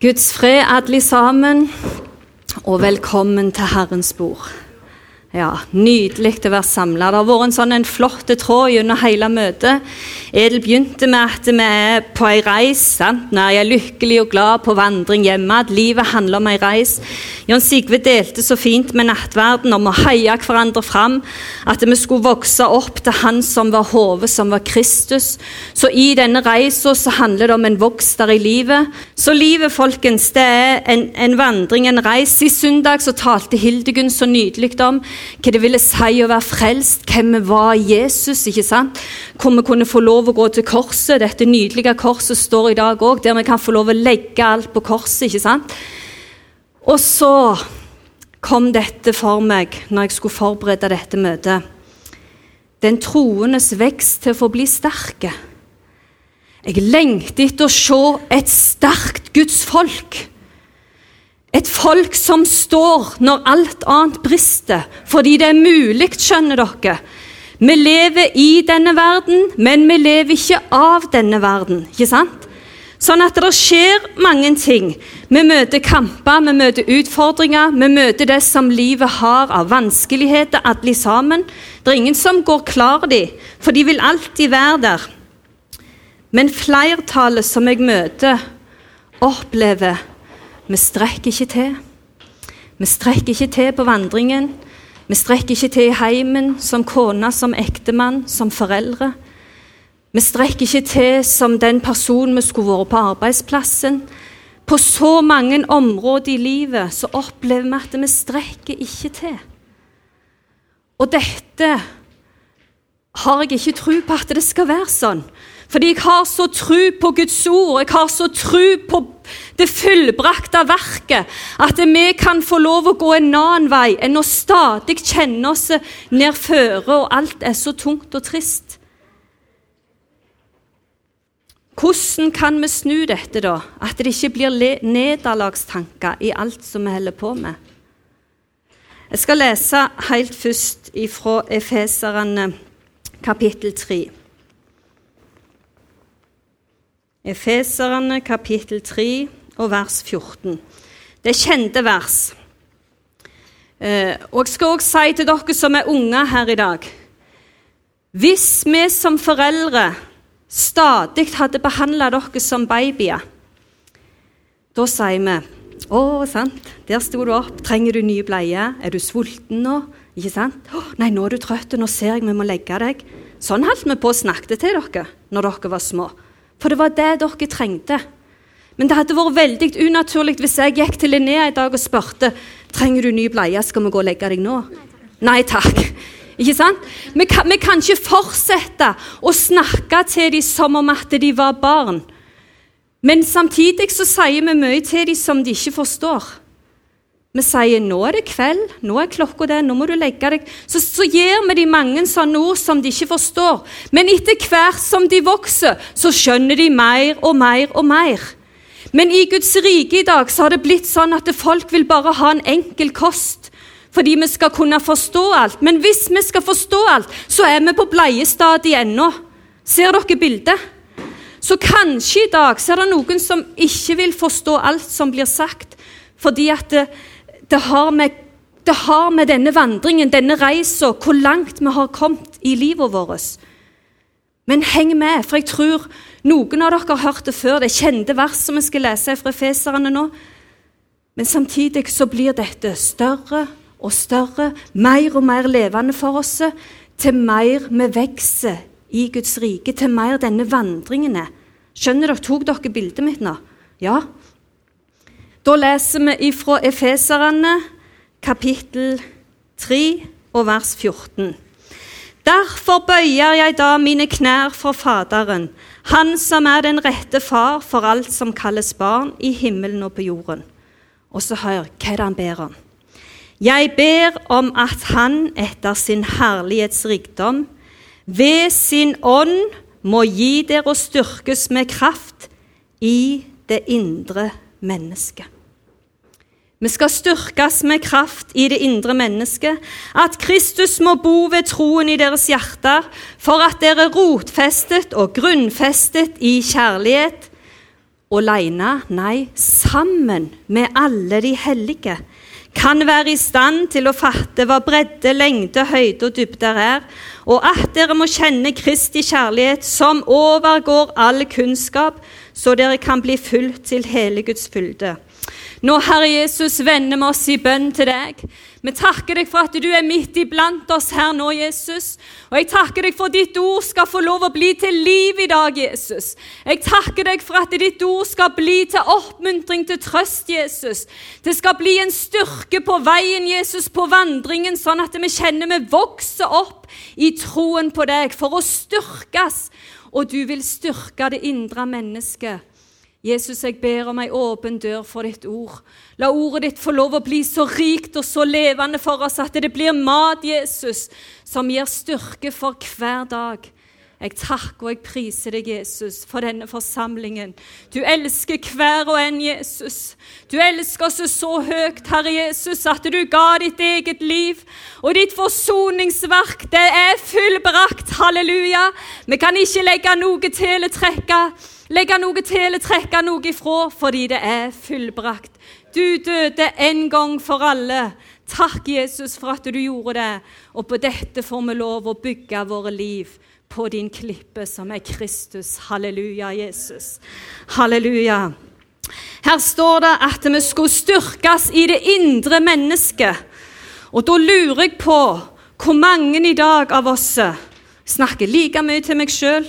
Guds fred alle sammen, og velkommen til Herrens bord. Ja, Nydelig å være samla. Det har vært en sånn en flott tråd gjennom hele møtet. Edel begynte med at vi er på ei reis. sant? jeg er lykkelig og glad på vandring hjemme. At livet handler om ei reis. Jon Sigve delte så fint med nattverden om å heie hverandre fram. At vi skulle vokse opp til Han som var hodet, som var Kristus. Så i denne reisa så handler det om en vokst der i livet. Så livet, folkens, det er en, en vandring, en reis. I søndag så talte Hildegunn så nydelig om hva det ville si å være frelst, hvem vi var i Jesus. ikke sant? Hvor vi kunne få lov å gå til korset. Dette nydelige korset står i dag òg, der vi kan få lov å legge alt på korset. ikke sant? Og så kom dette for meg når jeg skulle forberede dette møtet. Den troendes vekst til å få bli sterke. Jeg lengter etter å se et sterkt Guds folk. Et folk som står når alt annet brister, fordi det er mulig, skjønner dere. Vi lever i denne verden, men vi lever ikke av denne verden. ikke sant? Sånn at det skjer mange ting. Vi møter kamper, vi møter utfordringer, vi møter det som livet har av vanskeligheter, alle sammen. Det er ingen som går klar de, for de vil alltid være der. Men flertallet som jeg møter, opplever vi strekker ikke til. Vi strekker ikke til på vandringen. Vi strekker ikke til i heimen, som kone, som ektemann, som foreldre. Vi strekker ikke til som den personen vi skulle vært på arbeidsplassen. På så mange områder i livet så opplever vi at vi strekker ikke til. Og dette har jeg ikke tro på at det skal være sånn. Fordi jeg har så tro på Guds ord, jeg har så tro på det fullbrakte verket, at vi kan få lov å gå en annen vei enn å stadig kjenne oss nedføre, og alt er så tungt og trist. Hvordan kan vi snu dette, da? At det ikke blir nederlagstanker i alt som vi holder på med? Jeg skal lese helt først fra Efeserne kapittel 3. Efeserne kapittel 3 og vers 14. Det er kjente vers. Eh, og jeg skal også si til dere som er unge her i dag Hvis vi som foreldre stadig hadde behandla dere som babyer, da sier vi å, sant, der sto du opp. Trenger du nye bleier? Er du sulten nå? Ikke sant? Å, nei, nå er du trøtt. Nå ser jeg vi må legge deg. Sånn holdt vi på å snakke til dere når dere var små. For det var det dere trengte. Men det hadde vært veldig unaturlig hvis jeg gikk til Linnea i dag og spurte trenger du ny bleie, skal vi gå og legge deg nå. Nei takk. Ikke sant? Vi kan, vi kan ikke fortsette å snakke til dem som om at de var barn. Men samtidig så sier vi mye til dem som de ikke forstår. Vi sier 'nå er det kveld, nå er klokka det, nå må du legge deg'. Så, så gir vi dem mange sånne ord som de ikke forstår. Men etter hvert som de vokser, så skjønner de mer og mer og mer. Men i Guds rike i dag så har det blitt sånn at folk vil bare ha en enkel kost. Fordi vi skal kunne forstå alt. Men hvis vi skal forstå alt, så er vi på bleiestadiet ennå. Ser dere bildet? Så kanskje i dag så er det noen som ikke vil forstå alt som blir sagt. Fordi at det, har, med, det har med denne vandringen, denne reisa, hvor langt vi har kommet i livet vårt. Men heng med, for jeg tror noen av dere har hørt det før. Det kjente vers som vi skal lese fra Feserne nå. Men samtidig så blir dette større og større, mer og mer levende for oss, til mer vi vokser i Guds rike, til mer denne vandringen er. Skjønner dere? Tok dere bildet mitt nå? Ja? Da leser vi ifra Efeserne, kapittel 3 og vers 14. Derfor bøyer jeg da mine knær for Faderen, Han som er den rette far for alt som kalles barn i himmelen og på jorden. Og så hør hva det han ber om. Jeg ber om at Han etter sin herlighetsrikdom ved sin ånd må gi dere å styrkes med kraft i det indre mennesket. Vi skal styrkes med kraft i det indre mennesket, at Kristus må bo ved troen i deres hjerter, for at dere er rotfestet og grunnfestet i kjærlighet, Aleine, nei, sammen med alle de hellige, kan være i stand til å fatte hva bredde, lengde, høyde og dybder er, og at dere må kjenne Kristi kjærlighet, som overgår all kunnskap, så dere kan bli fulgt til hele Guds fylde. Nå, Herre Jesus, vender vi oss i bønn til deg. Vi takker deg for at du er midt iblant oss her nå, Jesus. Og jeg takker deg for at ditt ord skal få lov å bli til liv i dag, Jesus. Jeg takker deg for at ditt ord skal bli til oppmuntring, til trøst, Jesus. Det skal bli en styrke på veien, Jesus, på vandringen, sånn at vi kjenner vi vokser opp i troen på deg for å styrkes. Og du vil styrke det indre mennesket Jesus, jeg ber om ei åpen dør for ditt ord. La ordet ditt få lov å bli så rikt og så levende for oss at det blir mat, Jesus, som gir styrke for hver dag. Jeg takker og jeg priser deg, Jesus, for denne forsamlingen. Du elsker hver og en, Jesus. Du elsker oss så høyt, Herre Jesus, at du ga ditt eget liv. Og ditt forsoningsverk, det er fullbrakt. Halleluja. Vi kan ikke legge noe til eller trekke legge noe til eller trekke noe ifra, fordi det er fullbrakt. Du døde en gang for alle. Takk, Jesus, for at du gjorde det. Og på dette får vi lov å bygge våre liv på din klippe, som er Kristus. Halleluja, Jesus. Halleluja. Her står det at vi skulle styrkes i det indre mennesket. Og da lurer jeg på hvor mange i dag av oss snakker like mye til meg sjøl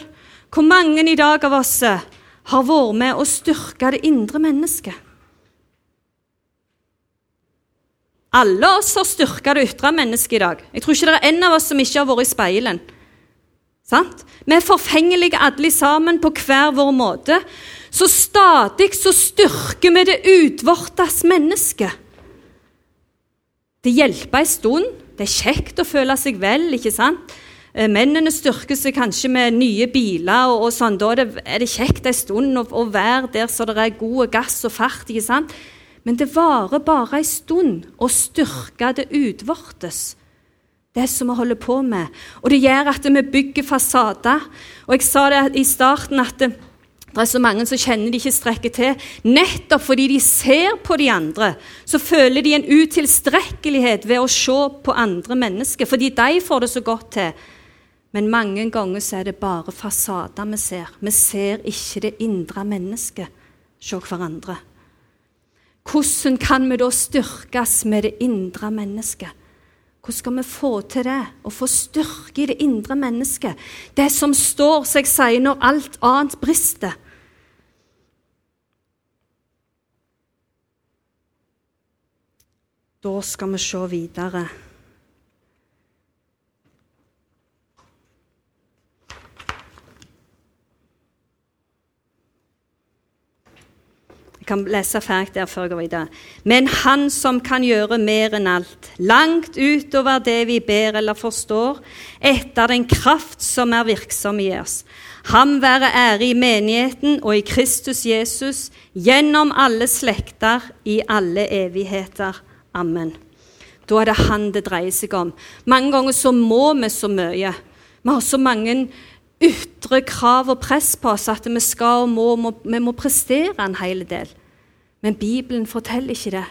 hvor mange i dag av oss har vært med å styrke det indre mennesket? Alle oss har styrka det ytre mennesket i dag. Jeg tror ikke det er en av oss som ikke har vært i speilen. Sant? Vi er forfengelige alle sammen på hver vår måte. Så stadig så styrker vi det utvortes menneske. Det hjelper en stund. Det er kjekt å føle seg vel, ikke sant? Eh, mennene styrker seg kanskje med nye biler, og, og sånn. da er det kjekt en stund å, å, være der så det er god gass og fart. ikke sant? Men det varer bare en stund å styrke det utvortes. Det som vi holder på med. Og det gjør at vi bygger fasader. Og jeg sa det i starten at det, det er så mange som kjenner de ikke strekker til. Nettopp fordi de ser på de andre, så føler de en utilstrekkelighet ved å se på andre mennesker. Fordi de får det så godt til. Men mange ganger så er det bare fasader vi ser. Vi ser ikke det indre mennesket hos hverandre. Hvordan kan vi da styrkes med det indre mennesket? Hvordan skal vi få til det? Å få styrke i det indre mennesket? Det som står, som jeg sier, når alt annet brister. Da skal vi se videre. Kan lese ferdig der før jeg går videre. Men Han som kan gjøre mer enn alt, langt utover det vi ber eller forstår, etter den kraft som er virksom i oss. Ham være ære i menigheten og i Kristus Jesus, gjennom alle slekter, i alle evigheter. Amen. Da er det Han det dreier seg om. Mange ganger så må vi så mye. Vi har så mange ytre krav og press på oss at vi skal og må, må, vi må prestere en hel del. Men Bibelen forteller ikke det.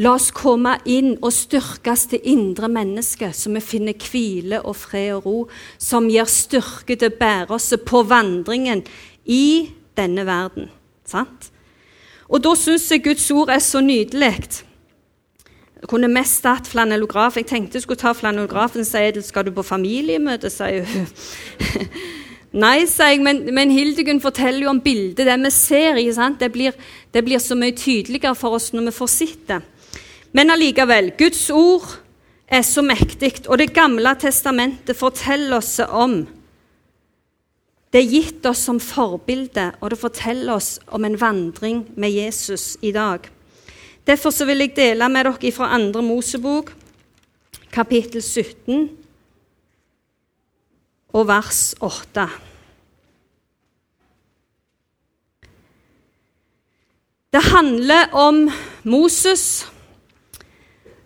La oss komme inn og styrkes det indre mennesket, så vi finner hvile og fred og ro, som gir styrke til å bære oss på vandringen i denne verden. Sant? Og da syns jeg Guds ord er så nydelig. Jeg kunne mest hatt flanellograf. Jeg tenkte jeg skulle ta flanellografen og si skal du på familiemøte, sier hun. Nei, sa jeg, men, men Hildegunn forteller jo om bildet, det vi ser. ikke sant? Det blir, det blir så mye tydeligere for oss når vi får sett det. Men allikevel, Guds ord er så mektig, og Det gamle testamentet forteller oss om Det er gitt oss som forbilde, og det forteller oss om en vandring med Jesus i dag. Derfor vil jeg dele med dere fra andre Mosebok, kapittel 17 og vers 8. Det handler om Moses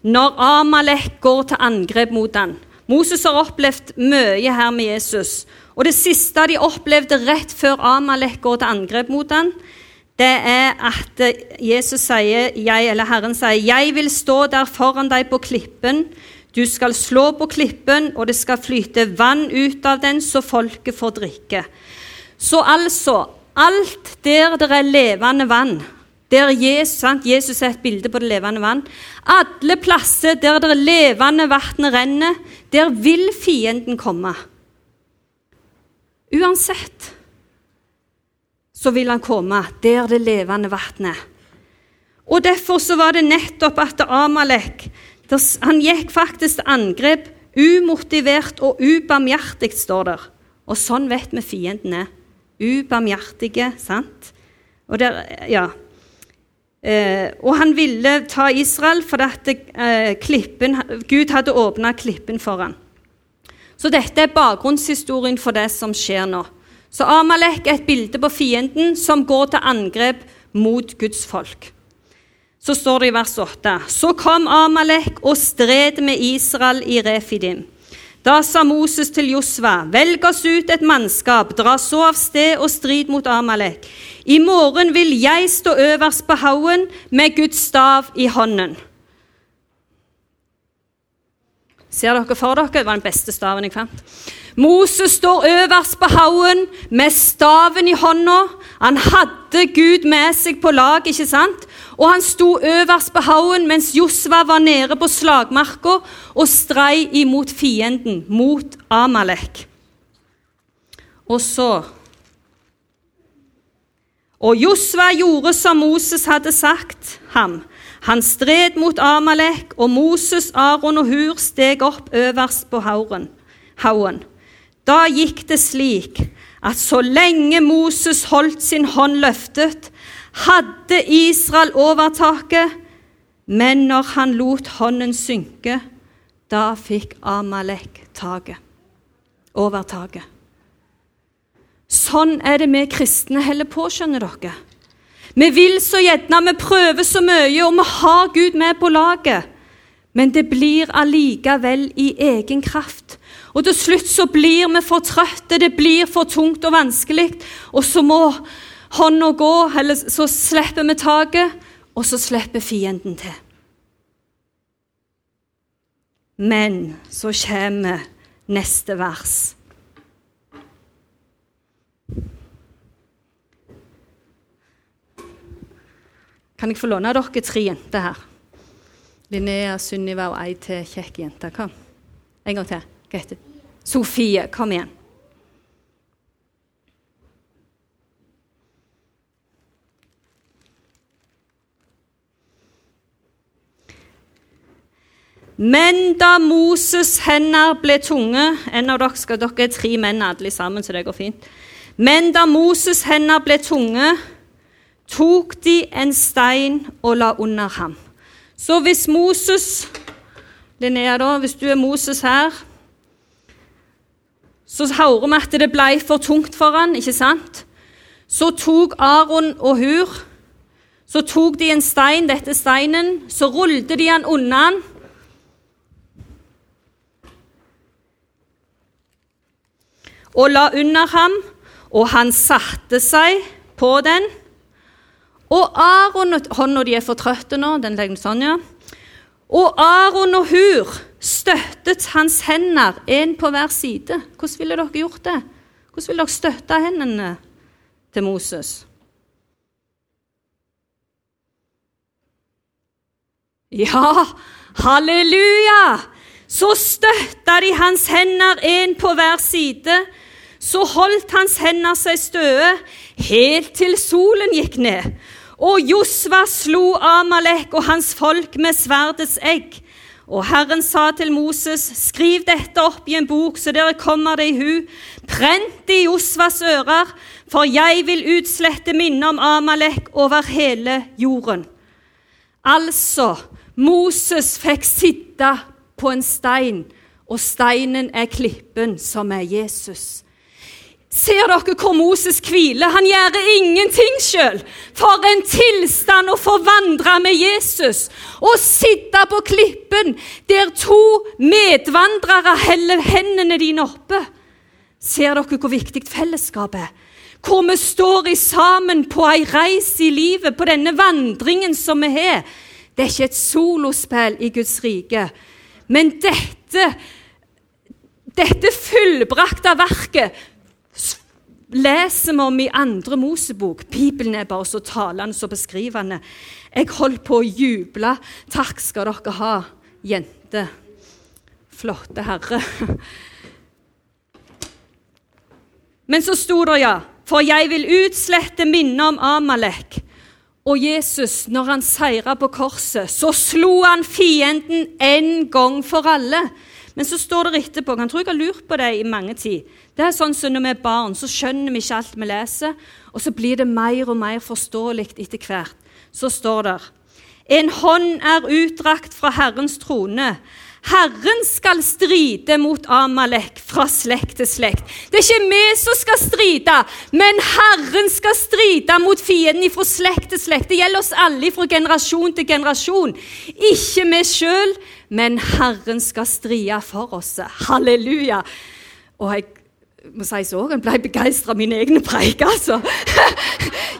når Amalek går til angrep mot han. Moses har opplevd mye her med Jesus. Og det siste de opplevde rett før Amalek går til angrep mot han, det er at Jesus sier, jeg, eller Herren sier, 'Jeg vil stå der foran deg på klippen.' 'Du skal slå på klippen, og det skal flyte vann ut av den, så folket får drikke.' Så altså Alt der det er levende vann, der Jesus, sant? Jesus er et bilde på det levende vann. Alle plasser der det levende vann renner, der vil fienden komme. Uansett så vil han komme der det levende vannet Og Derfor så var det nettopp at Amalek han gikk faktisk til angrep umotivert og ubarmhjertig, står der. Og sånn vet vi fienden er. Ubarmhjertige, sant? Og der, ja. Eh, og han ville ta Israel fordi eh, klippen, Gud hadde åpna klippen for ham. Så dette er bakgrunnshistorien for det som skjer nå. Så Amalek er et bilde på fienden som går til angrep mot Guds folk. Så står det i vers 8.: Så kom Amalek og stred med Israel i Refidim. Da sa Moses til Josva, velg oss ut et mannskap, dra så av sted og strid mot Amalek. I morgen vil jeg stå øverst på haugen med Guds stav i hånden. Ser dere for dere? Det var den beste staven jeg fant. Moses står øverst på haugen med staven i hånda. Han hadde Gud med seg på lag, ikke sant? Og han sto øverst på haugen mens Josva var nede på slagmarka og strei imot fienden, mot Amalek. Og så Og Josva gjorde som Moses hadde sagt ham. Han stred mot Amalek, og Moses, Aron og Hur steg opp øverst på haugen. Da gikk det slik at så lenge Moses holdt sin hånd løftet, hadde Israel overtaket, men når han lot hånden synke, da fikk Amalek taket. Overtaket. Sånn er det vi kristne holder på, skjønner dere. Vi vil så gjerne, vi prøver så mye, og vi har Gud med på laget. Men det blir allikevel i egen kraft. Og til slutt så blir vi for trøtte, det blir for tungt og vanskelig. Og så må hånda gå, eller så slipper vi taket, og så slipper fienden til. Men så kommer neste vers. Kan jeg få låne dere tre jenter her? Linnea, Sunniva og ei til kjekk jente. Kom. En gang til. Heter Sofie. Kom igjen. Men da Moses' hender ble tunge En av dere skal dere er tre menn alle sammen, så det går fint. Men da Moses' hender ble tunge, tok de en stein og la under ham. Så hvis Moses Linnea, da, hvis du er Moses her, så hører vi at det ble for tungt for han, ikke sant? Så tok Aron og Hur så tok de en stein, dette steinen, så rullet de han unna han, og la under ham, og han satte seg på den. Og Aron Hånda de er for trøtte nå. den legger sånn, ja. Og Aron og Hur støttet hans hender, én på hver side. Hvordan ville dere gjort det? Hvordan ville dere støtta hendene til Moses? Ja, halleluja! Så støtta de hans hender, én på hver side så holdt hans hender seg støe helt til solen gikk ned. Og Josva slo Amalek og hans folk med sverdets egg. Og Herren sa til Moses, skriv dette opp i en bok, så dere kommer det i hu. Prent det i Josvas ører, for jeg vil utslette minnet om Amalek over hele jorden. Altså, Moses fikk sitte på en stein, og steinen er klippen som er Jesus. Ser dere hvor Moses hviler? Han gjør ingenting sjøl. For en tilstand å forvandre med Jesus og sitte på klippen der to medvandrere heller hendene dine oppe. Ser dere hvor viktig fellesskapet er? hvor vi står i sammen på ei reis i livet, på denne vandringen som vi har. Det er ikke et solospill i Guds rike. Men dette, dette fullbrakte verket leser vi om i andre Mosebok. Bibelen er bare så talende og beskrivende. Jeg holdt på å juble. Takk skal dere ha, jente. Flotte herre. Men så sto det, ja, for jeg vil utslette minnet om Amalek. Og Jesus, når han seira på korset, så slo han fienden en gang for alle. Men så står det etterpå Jeg tror jeg har lurt på det i mange tid. Det er sånn som Når vi er barn, så skjønner vi ikke alt vi leser, og så blir det mer og mer forståelig etter hvert. Så står det En hånd er utdrakt fra Herrens trone. Herren skal stride mot Amalek fra slekt til slekt. Det er ikke vi som skal stride, men Herren skal stride mot fienden fra slekt til slekt. Det gjelder oss alle fra generasjon til generasjon. Ikke vi sjøl, men Herren skal stride for oss. Halleluja. Og jeg må si så, jeg ble begeistra av mine egne preik, altså.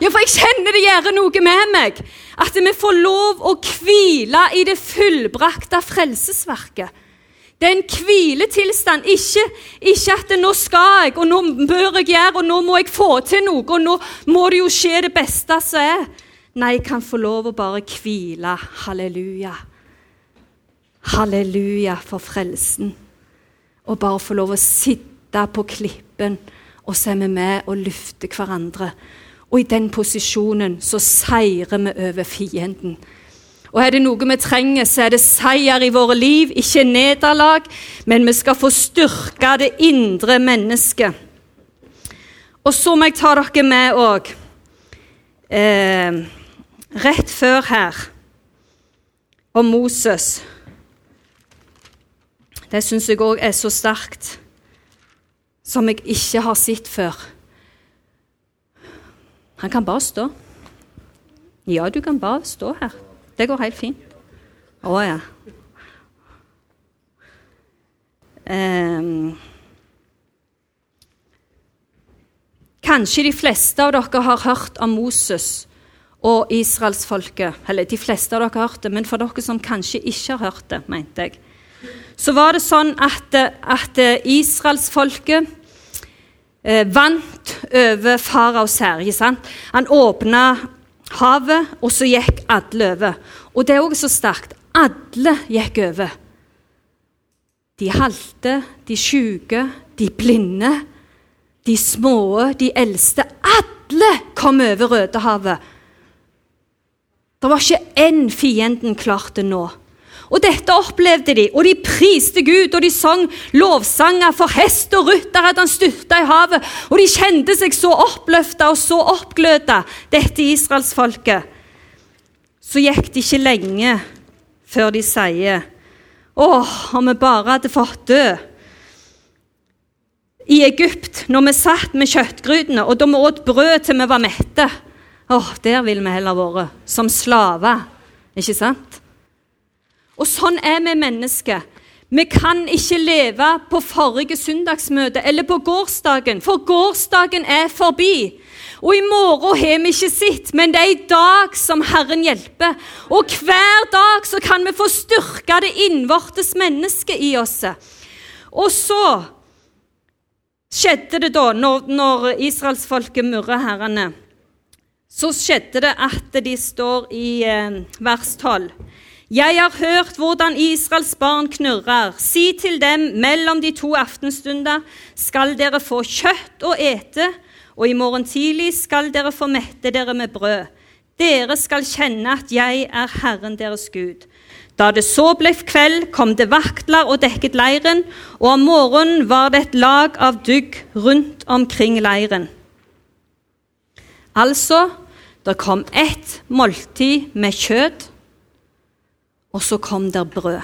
Ja, for jeg kjenner det gjør noe med meg. At vi får lov å hvile i det fullbrakte frelsesverket. Det er en hviletilstand. Ikke, ikke at 'nå skal jeg', og 'nå bør jeg gjøre', og 'nå må jeg få til noe', og 'nå må det jo skje det beste som er'. Nei, jeg kan få lov å bare hvile. Halleluja. Halleluja for frelsen. Og bare få lov å sitte på klippen, og så er vi med og løfter hverandre. Og i den posisjonen så seirer vi over fienden. Og er det noe vi trenger, så er det seier i våre liv, ikke nederlag. Men vi skal få styrke det indre mennesket. Og så må jeg ta dere med òg eh, Rett før her om Moses. Det syns jeg òg er så sterkt, som jeg ikke har sett før. Han kan bare stå. Ja, du kan bare stå her. Det går helt fint. Å ja. Um, kanskje de fleste av dere har hørt om Moses og israelsfolket. Eller de fleste av dere har hørt det, men for dere som kanskje ikke har hørt det, mente jeg, så var det sånn at, at israelsfolket eh, vant over faraos herje. Han åpna havet, og så gikk alle over. Og det er òg så sterkt. Alle gikk over. De halte, de sjuke, de blinde, de små, de eldste. Alle kom over Rødehavet. Det var ikke én fienden klarte nå. Og dette opplevde de, og de priste Gud, og de sang lovsanger for hest og rytter at han styrta i havet. Og de kjente seg så oppløfta og så oppgløda, dette israelsfolket. Så gikk det ikke lenge før de sier Åh, om vi bare hadde fått dø. I Egypt, når vi satt med kjøttgrytene, og da vi åt brød til vi var mette Åh, der ville vi heller vært. Som slaver, ikke sant? Og sånn er vi mennesker. Vi kan ikke leve på forrige søndagsmøte eller på gårsdagen, for gårsdagen er forbi. Og i morgen har vi ikke sett, men det er i dag som Herren hjelper. Og hver dag så kan vi få styrka det innvortes mennesket i oss. Og så skjedde det da, når, når israelsfolket murrer herrene, så skjedde det at de står i eh, vers 12. Jeg har hørt hvordan Israels barn knurrer. Si til dem mellom de to aftenstunder skal dere få kjøtt å ete, og i morgen tidlig skal dere få mette dere med brød. Dere skal kjenne at jeg er Herren deres Gud. Da det så ble kveld, kom det vaktler og dekket leiren, og om morgenen var det et lag av dugg rundt omkring leiren. Altså, det kom ett måltid med kjøtt og så kom der brød.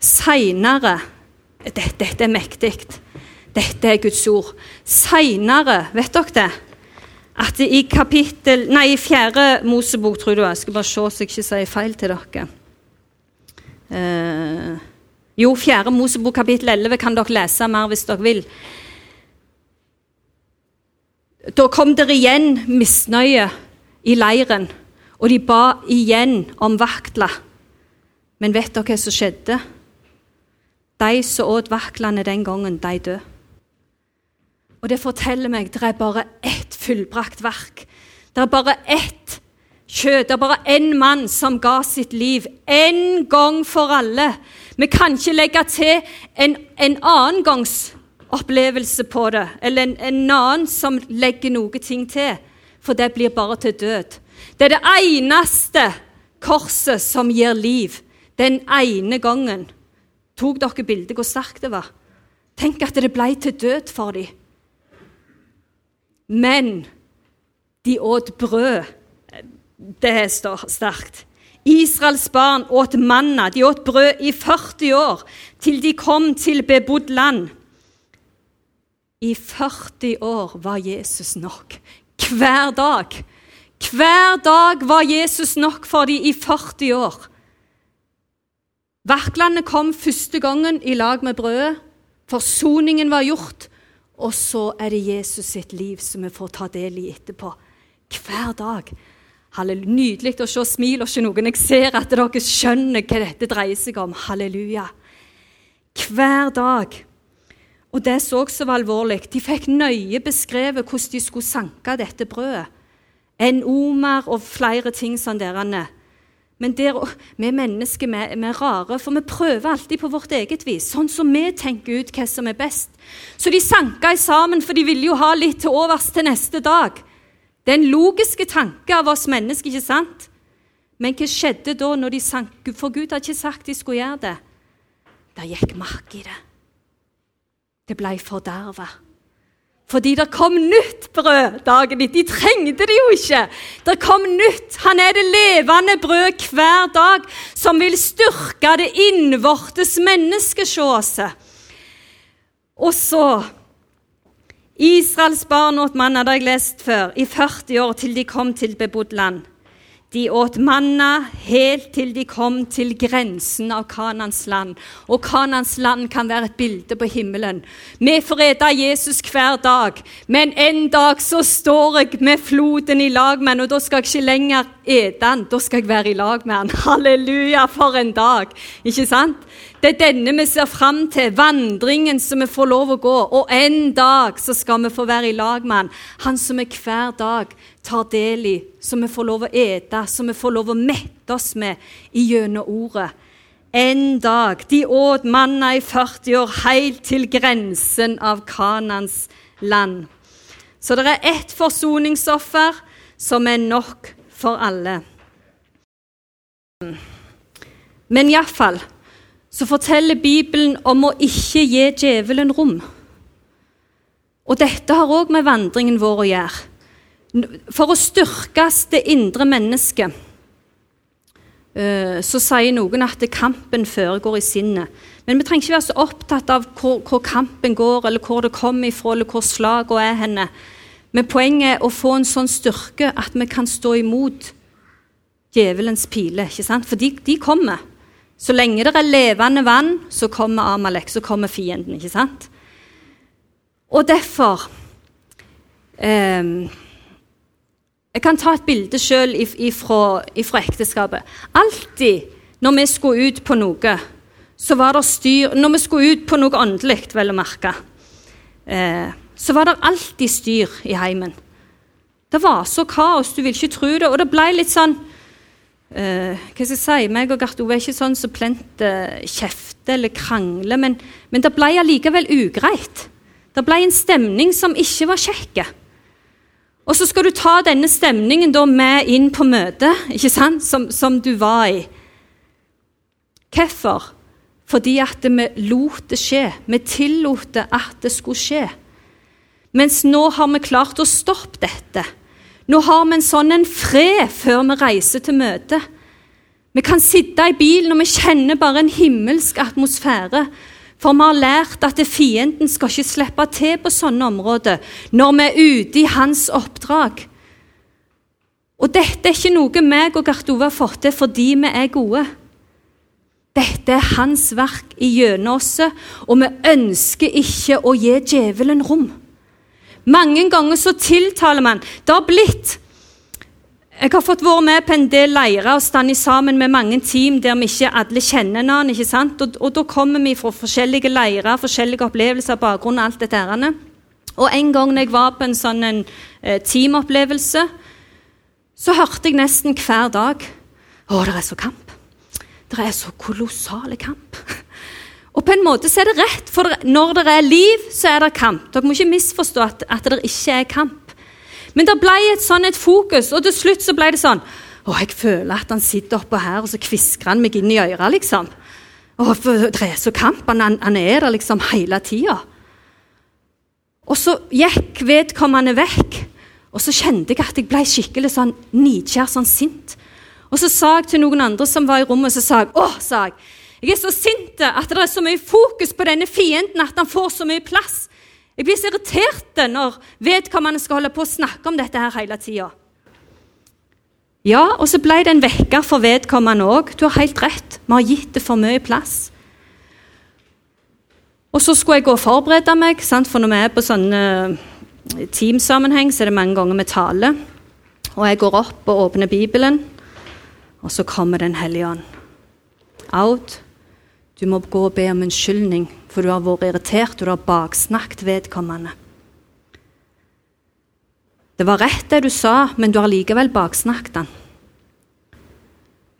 Seinere dette, dette, er mektig. Dette er Guds ord. Seinere, vet dere det? At i kapittel Nei, i fjerde Mosebok, tror du. Jeg skal bare se så jeg ikke sier feil til dere. Uh, jo, fjerde Mosebok kapittel 11 kan dere lese mer hvis dere vil. Da kom det igjen misnøye i leiren, og de ba igjen om vaktla. Men vet dere hva som skjedde? De som åt vaklene den gangen, de døde. Og det forteller meg det er bare ett fullbrakt verk. Det er bare ett kjøtt. Det er bare én mann som ga sitt liv én gang for alle. Vi kan ikke legge til en, en annen gangs opplevelse på det, eller en, en annen som legger noe ting til, for det blir bare til død. Det er det eneste korset som gir liv. Den ene gangen. Tok dere bilde hvor sterkt det var? Tenk at det ble til død for dem. Men de åt brød. Det er sterkt. Israels barn åt manna. De åt brød i 40 år, til de kom til bebodd land. I 40 år var Jesus nok. Hver dag. Hver dag var Jesus nok for dem i 40 år. Verklene kom første gangen i lag med brødet. Forsoningen var gjort. Og så er det Jesus sitt liv som vi får ta del i etterpå. Hver dag. Halleluja. Nydelig å se smil og ikke noen. Jeg ser at dere skjønner hva dette dreier seg om. Halleluja. Hver dag. Og det så også var alvorlig. De fikk nøye beskrevet hvordan de skulle sanke dette brødet. En omer og flere ting sånn derene. Men der, vi mennesker vi, vi er rare, for vi prøver alltid på vårt eget vis. Sånn som vi tenker ut hva som er best. Så de sanka sammen, for de ville jo ha litt til overs til neste dag. Det er en logisk tanke av oss mennesker, ikke sant? Men hva skjedde da når de sank? For Gud hadde ikke sagt de skulle gjøre det. Det gikk mark i det. Det ble forderva. Fordi det kom nytt brød dagen etter. De trengte det jo ikke. Det kom nytt. Han er det levende brød hver dag, som vil styrke det innvortes menneskesjåse. Og så Israels barn åt manna, det har jeg lest før, i 40 år til de kom til bebodd land. De åt manna helt til de kom til grensen av Kanans land. Og Kanans land kan være et bilde på himmelen. Vi ete Jesus hver dag, men en dag så står jeg med floden i lag med han, og da skal jeg ikke lenger ete han, da skal jeg være i lag med han. Halleluja, for en dag! Ikke sant? Det er denne vi ser fram til, vandringen som vi får lov å gå. Og en dag så skal vi få være i lag med han. Han som vi hver dag tar del i, som vi får lov å ete, som vi får lov å mette oss med gjennom ordet. En dag. De åt manna i 40 år, helt til grensen av Kanans land. Så det er ett forsoningsoffer som er nok for alle. Men iallfall så forteller Bibelen om å ikke gi djevelen rom. Og dette har òg med vandringen vår å gjøre. For å styrkes det indre mennesket eh, så sier noen at kampen foregår i sinnet. Men vi trenger ikke være så opptatt av hvor, hvor kampen går, eller hvor det kommer ifra, eller hvor slagene er henne. Men poenget er å få en sånn styrke at vi kan stå imot djevelens piler. ikke sant? For de, de kommer. Så lenge det er levende vann, så kommer Amalek, så kommer fienden. ikke sant? Og derfor eh, Jeg kan ta et bilde sjøl ifra ekteskapet. Alltid når vi skulle ut på noe, så var det styr Når vi skulle ut på noe åndelig, vel å merke, eh, så var det alltid styr i heimen. Det var så kaos, du vil ikke tro det. Og det ble litt sånn eh, hva skal jeg si, meg og Gert Ove er ikke sånn som plente uh, kjefter eller krangler, men, men det ble allikevel ugreit. Det ble en stemning som ikke var kjekk. Og så skal du ta denne stemningen da med inn på møtet, som, som du var i. Hvorfor? Fordi at vi lot det skje. Vi tillot at det skulle skje. Mens nå har vi klart å stoppe dette. Nå har vi en sånn en fred før vi reiser til møte. Vi kan sitte i bilen og vi kjenner bare en himmelsk atmosfære. For vi har lært at fienden skal ikke slippe til på sånne områder når vi er ute i hans oppdrag. Og dette er ikke noe meg og Gert Ove har fått til fordi vi er gode. Dette er hans verk i gjennom oss, og vi ønsker ikke å gi djevelen rom. Mange ganger så tiltaler man. Det har blitt Jeg har fått vært med på en del leirer og stått sammen med mange team der vi ikke alle kjenner noen. ikke sant? Og, og da kommer vi fra forskjellige leirer, forskjellige opplevelser, bakgrunn alt dette. Her. Og en gang når jeg var på en sånn en, eh, teamopplevelse, så hørte jeg nesten hver dag Å, det er så kamp. Det er så kolossale kamp. Og på en måte så er det rett, for når det er liv, så er det kamp. Dere må ikke misforstå at, at det ikke er kamp. Men det ble et sånn et fokus, og til slutt så ble det sånn Å, jeg føler at han sitter oppå her, og så kvisker han meg inn i øret, liksom. Å, det er så kamp. Han, han er der liksom hele tida. Og så gikk vedkommende vekk, og så kjente jeg at jeg ble skikkelig sånn nidkjær, sånn sint. Og så sa jeg til noen andre som var i rommet, så sa jeg, å, sa jeg, jeg er så sint at det er så mye fokus på denne fienden at han får så mye plass. Jeg blir så irritert når vedkommende skal holde på å snakke om dette her hele tida. Ja, og så ble det en vekker for vedkommende òg. Du har helt rett. Vi har gitt det for mye plass. Og så skulle jeg gå og forberede meg, sant? for når vi er på sånne eh, teamsammenheng, så er det mange ganger vi taler. Og jeg går opp og åpner Bibelen, og så kommer Den hellige ånd. Out. Du må gå og be om unnskyldning, for du har vært irritert, og du har baksnakket vedkommende. Det var rett det du sa, men du har likevel baksnakket han.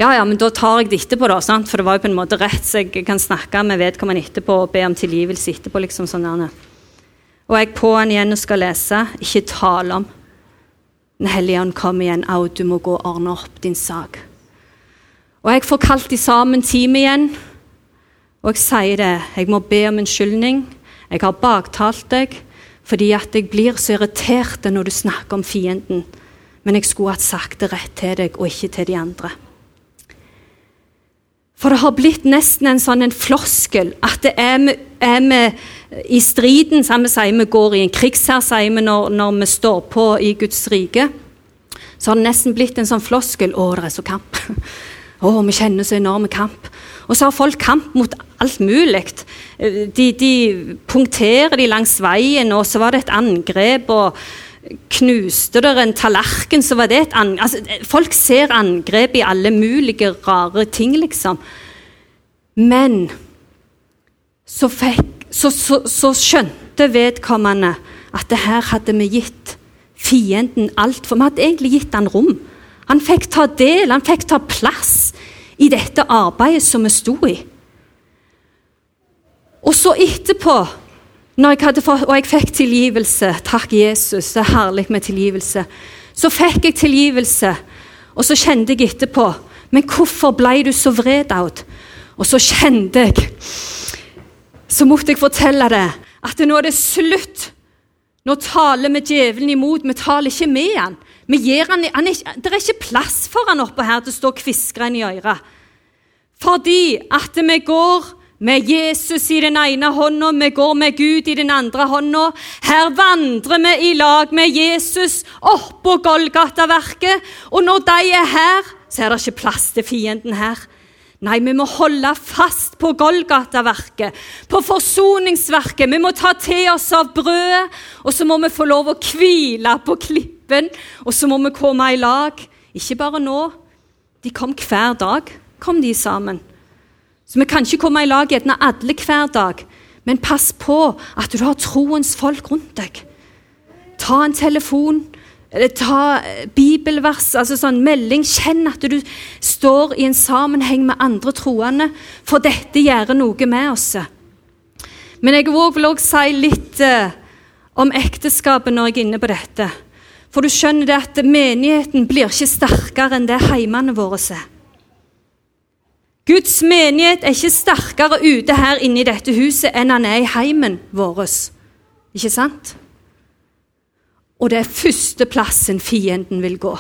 Ja, ja, men da tar jeg det etterpå, da, sant? for det var jo på en måte rett, så jeg kan snakke med vedkommende etterpå og be om tilgivelse etterpå. liksom sånn der. Og jeg på han igjen og skal lese, ikke tale om. Den hellige ånd kommer igjen. Au, du må gå og ordne opp din sak. Og jeg får kalt de sammen teamet igjen. Og jeg sier det. Jeg må be om unnskyldning. Jeg har baktalt deg fordi at jeg blir så irritert når du snakker om fienden. Men jeg skulle hatt sagt det rett til deg, og ikke til de andre. For det har blitt nesten en sånn en floskel at det er vi, er vi i striden, som vi sier vi går i en krigshær, sier vi når, når, vi står på i Guds rike. Så har det nesten blitt en sånn floskel. Å, det er så kamp. Å, vi kjenner så enorme kamp. Og så har folk kamp mot alt mulig. De, de punkterer de langs veien, og så var det et angrep. og Knuste der en tallerken, så var det et angrep. Altså, folk ser angrep i alle mulige rare ting, liksom. Men så, fikk, så, så, så skjønte vedkommende at det her hadde vi gitt fienden altfor Vi hadde egentlig gitt han rom. Han fikk ta del, han fikk ta plass i dette arbeidet som vi sto i. Og så etterpå, jeg fått, og jeg fikk tilgivelse Takk, Jesus, det er herlig med tilgivelse. Så fikk jeg tilgivelse, og så kjente jeg etterpå Men hvorfor ble du så vred, Aud? Og så kjente jeg Så måtte jeg fortelle det, at nå er det slutt. Nå taler vi djevelen imot, vi taler ikke med han. Han, han er, det er ikke plass for han oppå her til å stå og kviskre inn i øret. Fordi at vi går med Jesus i den ene hånda, vi går med Gud i den andre hånda. Her vandrer vi i lag med Jesus oppå Golgataverket. Og når de er her, så er det ikke plass til fienden her. Nei, vi må holde fast på Golgata-verket, på forsoningsverket. Vi må ta til oss av brødet, og så må vi få lov å hvile på klippet gruppen, og så må vi komme i lag. Ikke bare nå. De kom hver dag, kom de sammen. Så vi kan ikke komme i lag gjerne alle hver dag, men pass på at du har troens folk rundt deg. Ta en telefon, ta eh, bibelvers, altså sånn melding. Kjenn at du står i en sammenheng med andre troende, for dette gjør noe med oss. Men jeg vil også si litt eh, om ekteskapet når jeg er inne på dette. For du skjønner det at menigheten blir ikke sterkere enn det heimene våre er. Guds menighet er ikke sterkere ute her inne i dette huset enn han er i heimen vår. Ikke sant? Og det er førsteplassen fienden vil gå.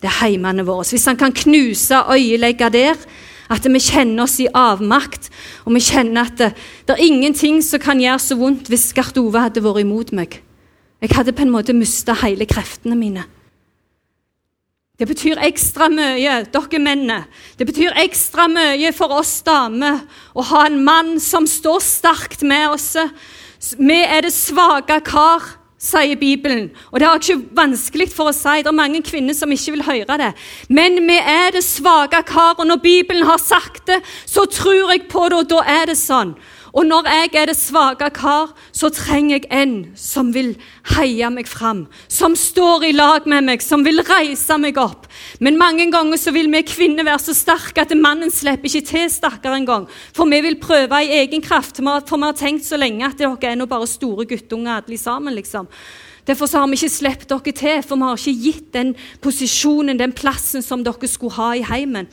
Det er heimene våre. Hvis han kan knuse øyelegge der, at vi kjenner oss i avmakt, og vi kjenner at det, det er ingenting som kan gjøre så vondt hvis Gart Ove hadde vært imot meg. Jeg hadde på en måte mista hele kreftene mine. Det betyr ekstra mye, dere mennene. Det betyr ekstra mye for oss damer å ha en mann som står sterkt med oss. Vi er det svake kar sier Bibelen. Og det er ikke vanskelig for å si. Det er mange kvinner som ikke vil høre det. Men vi er det svake kar, og når Bibelen har sagt det, så tror jeg på det, og da er det sånn. Og når jeg er det svake kar, så trenger jeg en som vil heie meg fram. Som står i lag med meg, som vil reise meg opp. Men mange ganger så vil vi kvinner være så sterke at mannen slipper ikke til, stakkar engang. For vi vil prøve i egen kraft. For vi har tenkt så lenge at dere er nå bare store guttunger alle sammen, liksom. Derfor har vi ikke sluppet dere til, for vi har ikke gitt den posisjonen, den plassen som dere skulle ha i heimen.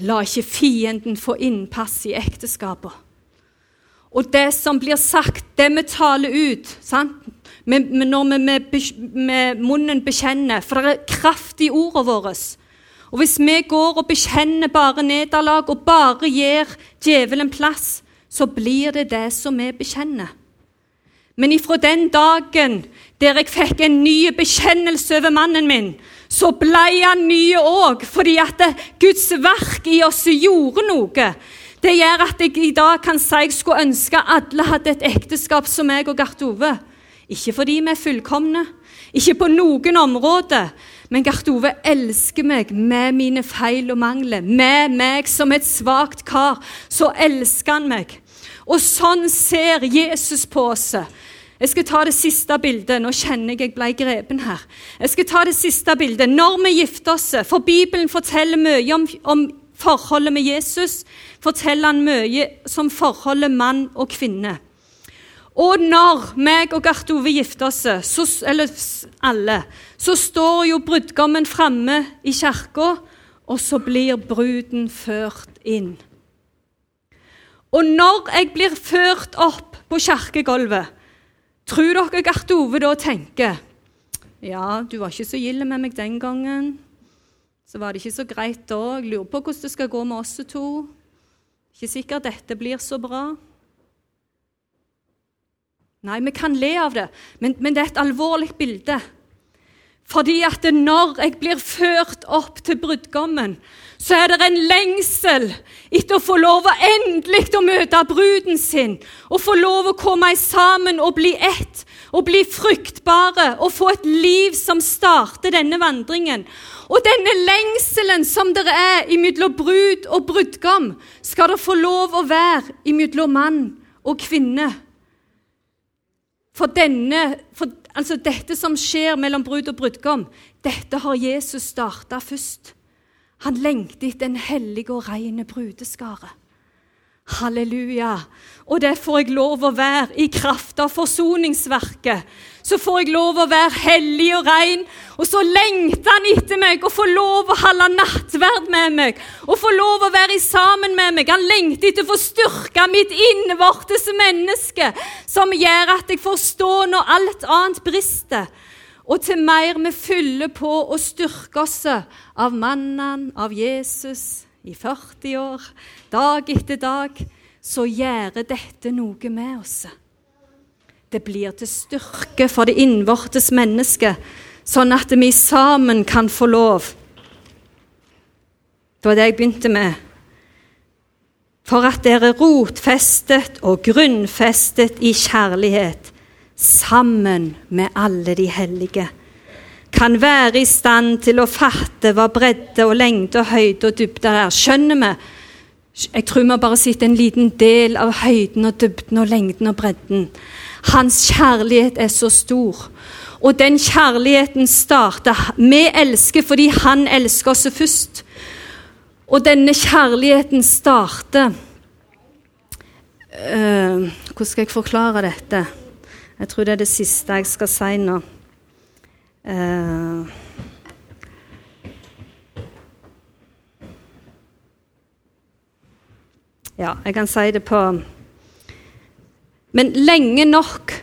La ikke fienden få innpass i ekteskapet. Og det som blir sagt, det vi taler ut sant? Når vi med, med munnen bekjenner For det er kraft i ordene våre. Og hvis vi går og bekjenner bare nederlag og bare gir djevelen plass, så blir det det som vi bekjenner. Men ifra den dagen der jeg fikk en ny bekjennelse over mannen min, så ble han ny òg, fordi at Guds verk i oss gjorde noe. Det gjør at jeg i dag kan si jeg skulle ønske alle hadde et ekteskap som meg og Gart Ove. Ikke fordi vi er fullkomne, ikke på noen områder, men Gart Ove elsker meg med mine feil og mangler. Med meg som et svakt kar, så elsker han meg. Og sånn ser Jesus på oss. Jeg skal ta det siste bildet. Nå kjenner jeg jeg ble grepen her. Jeg skal ta det siste bildet. Når vi gifter oss For Bibelen forteller mye om, om forholdet med Jesus. Forteller han mye som forholdet mann og kvinne. Og når meg og Gart Ove gifter oss, så, eller alle, så står jo brudgommen framme i kirka, og så blir bruden ført inn. Og når jeg blir ført opp på kirkegulvet, Tror dere Gart Ove da tenker ja, du var ikke så gild med meg den gangen. Så var det ikke så greit da. Jeg lurer på hvordan det skal gå med oss to. Ikke sikkert dette blir så bra. Nei, vi kan le av det, men, men det er et alvorlig bilde. Fordi at når jeg blir ført opp til brudgommen, så er det en lengsel etter å få lov å endelig å møte bruden sin. Og få lov å komme sammen og bli ett, og bli fruktbare og få et liv som starter denne vandringen. Og denne lengselen som det er imellom brud og brudgom, skal det få lov å være imellom mann og kvinne. For, denne, for altså dette som skjer mellom brud og brudgom, dette har Jesus starta først. Han lengter etter en hellig og ren brudeskare. Halleluja. Og det får jeg lov å være i kraft av forsoningsverket. Så får jeg lov å være hellig og ren, og så lengter han etter meg og får lov å holde nattverd med meg og får lov å være sammen med meg. Han lengter etter å få styrke mitt innvortes menneske, som gjør at jeg får stå når alt annet brister. Og til mer vi fyller på og styrke oss av mannen, av Jesus, i 40 år, dag etter dag, så gjør dette noe med oss. Det blir til styrke for det innvortes mennesket, sånn at vi sammen kan få lov. Det var det jeg begynte med. For at dere rotfestet og grunnfestet i kjærlighet, sammen med alle de hellige kan være i stand til å fatte hva bredde og lengde og høyde og dybde er. Skjønner vi? Jeg tror vi har bare sett en liten del av høyden og dybden og lengden og bredden. Hans kjærlighet er så stor. Og den kjærligheten starter Vi elsker fordi han elsker oss først. Og denne kjærligheten starter uh, Hvordan skal jeg forklare dette? Jeg tror det er det siste jeg skal si nå. Uh, ja, jeg kan si det på Men lenge nok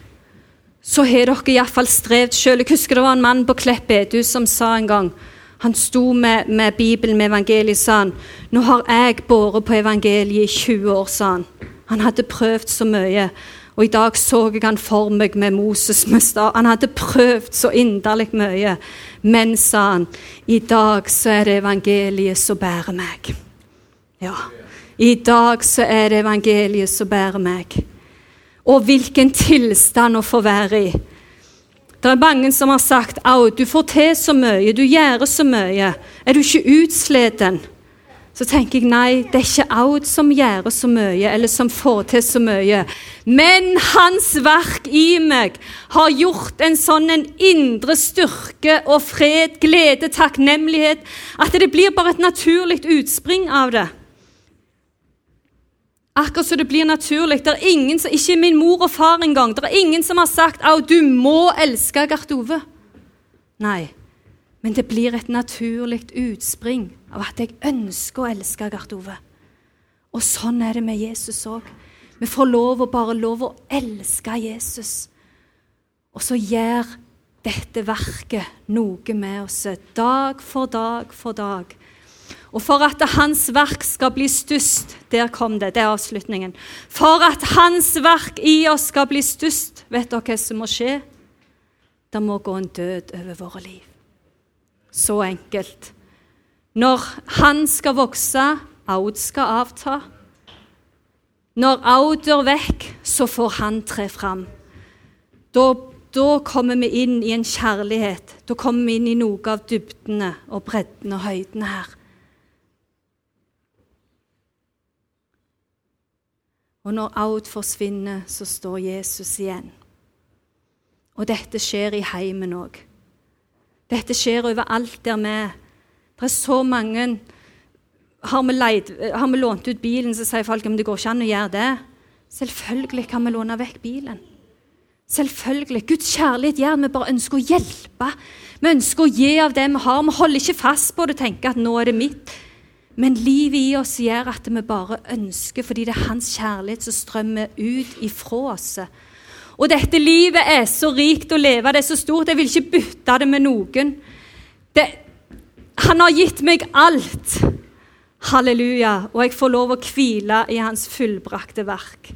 så har dere iallfall strevd sjøl. Jeg husker det var en mann på Klepp bedehus som sa en gang Han sto med, med Bibelen, med evangeliet, sa han. 'Nå har jeg båret på evangeliet i 20 år', sa han. Han hadde prøvd så mye. Og i dag så jeg han for meg med Moses. Han hadde prøvd så inderlig mye. Men, sa han, i dag så er det evangeliet som bærer meg. Ja. I dag så er det evangeliet som bærer meg. Og hvilken tilstand å få være i. Det er mange som har sagt au, du får til så mye, du gjør så mye. Er du ikke utsliten? Så tenker jeg nei, det er ikke Aud som gjør så mye, eller som får til så mye. Men hans verk i meg har gjort en sånn en indre styrke og fred, glede, takknemlighet, at det blir bare et naturlig utspring av det. Akkurat som det blir naturlig. Det er ingen, som, Ikke min mor og far engang. Det er ingen som har sagt at du må elske Gert Ove. Nei, men det blir et naturlig utspring av at jeg ønsker å elske Gert Ove. Og sånn er det med Jesus òg. Vi får lov og bare lov å elske Jesus. Og så gjør dette verket noe med oss dag for dag for dag. Og for at hans verk skal bli størst Der kom det, det er avslutningen. For at hans verk i oss skal bli størst, vet dere hva som må skje? Det må gå en død over våre liv. Så enkelt. Når han skal vokse, Aud skal avta. Når Aud dør vekk, så får han tre fram. Da, da kommer vi inn i en kjærlighet. Da kommer vi inn i noe av dybdene og breddene og høydene her. Og når Aud forsvinner, så står Jesus igjen. Og dette skjer i heimen òg. Dette skjer overalt der vi er. Det er så mange har vi, leid, har vi, lånt ut bilen, så sier folk at det går ikke an å gjøre det. Selvfølgelig kan vi låne vekk bilen. Selvfølgelig. Guds kjærlighet gjør vi bare ønsker å hjelpe. Vi ønsker å gi av det vi har. Vi holder ikke fast på det og tenker at nå er det mitt. Men livet i oss gjør at vi bare ønsker, fordi det er hans kjærlighet som strømmer ut ifra oss. Og dette livet er så rikt å leve, det er så stort. Jeg vil ikke bytte det med noen. Det, han har gitt meg alt. Halleluja. Og jeg får lov å hvile i hans fullbrakte verk.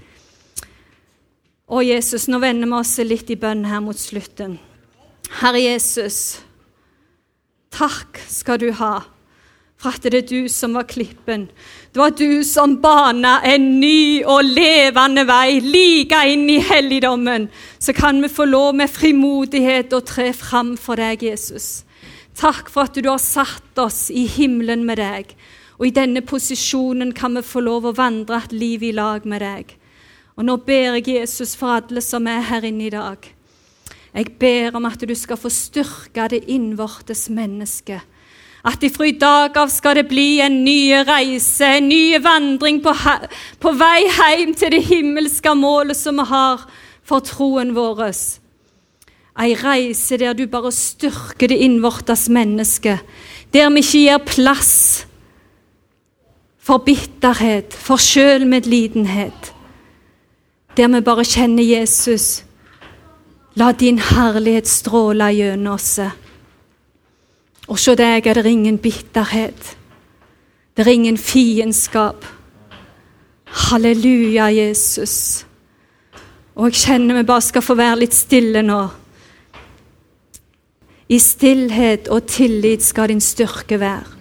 Å, Jesus, nå vender vi oss litt i bønn her mot slutten. Herre Jesus, takk skal du ha for at det er du som var klippen. Det var du som bana en ny og levende vei, like inn i helligdommen. Så kan vi få lov med frimodighet å tre fram for deg, Jesus. Takk for at du har satt oss i himmelen med deg. Og i denne posisjonen kan vi få lov å vandre et liv i lag med deg. Og nå ber jeg Jesus for alle som er her inne i dag. Jeg ber om at du skal få styrke det innvortes mennesket at ifra i dag av skal det bli en ny reise, en ny vandring på, på vei hjem til det himmelske målet som vi har for troen vår. Ei reise der du bare styrker det innvortes menneske, der vi ikke gir plass for bitterhet, for sjølmedlidenhet. Der vi bare kjenner Jesus. La din herlighet stråle gjennom oss. Og hos deg er det ingen bitterhet. Det er ingen fiendskap. Halleluja, Jesus. Og jeg kjenner vi bare skal få være litt stille nå. I stillhet og tillit skal din styrke være.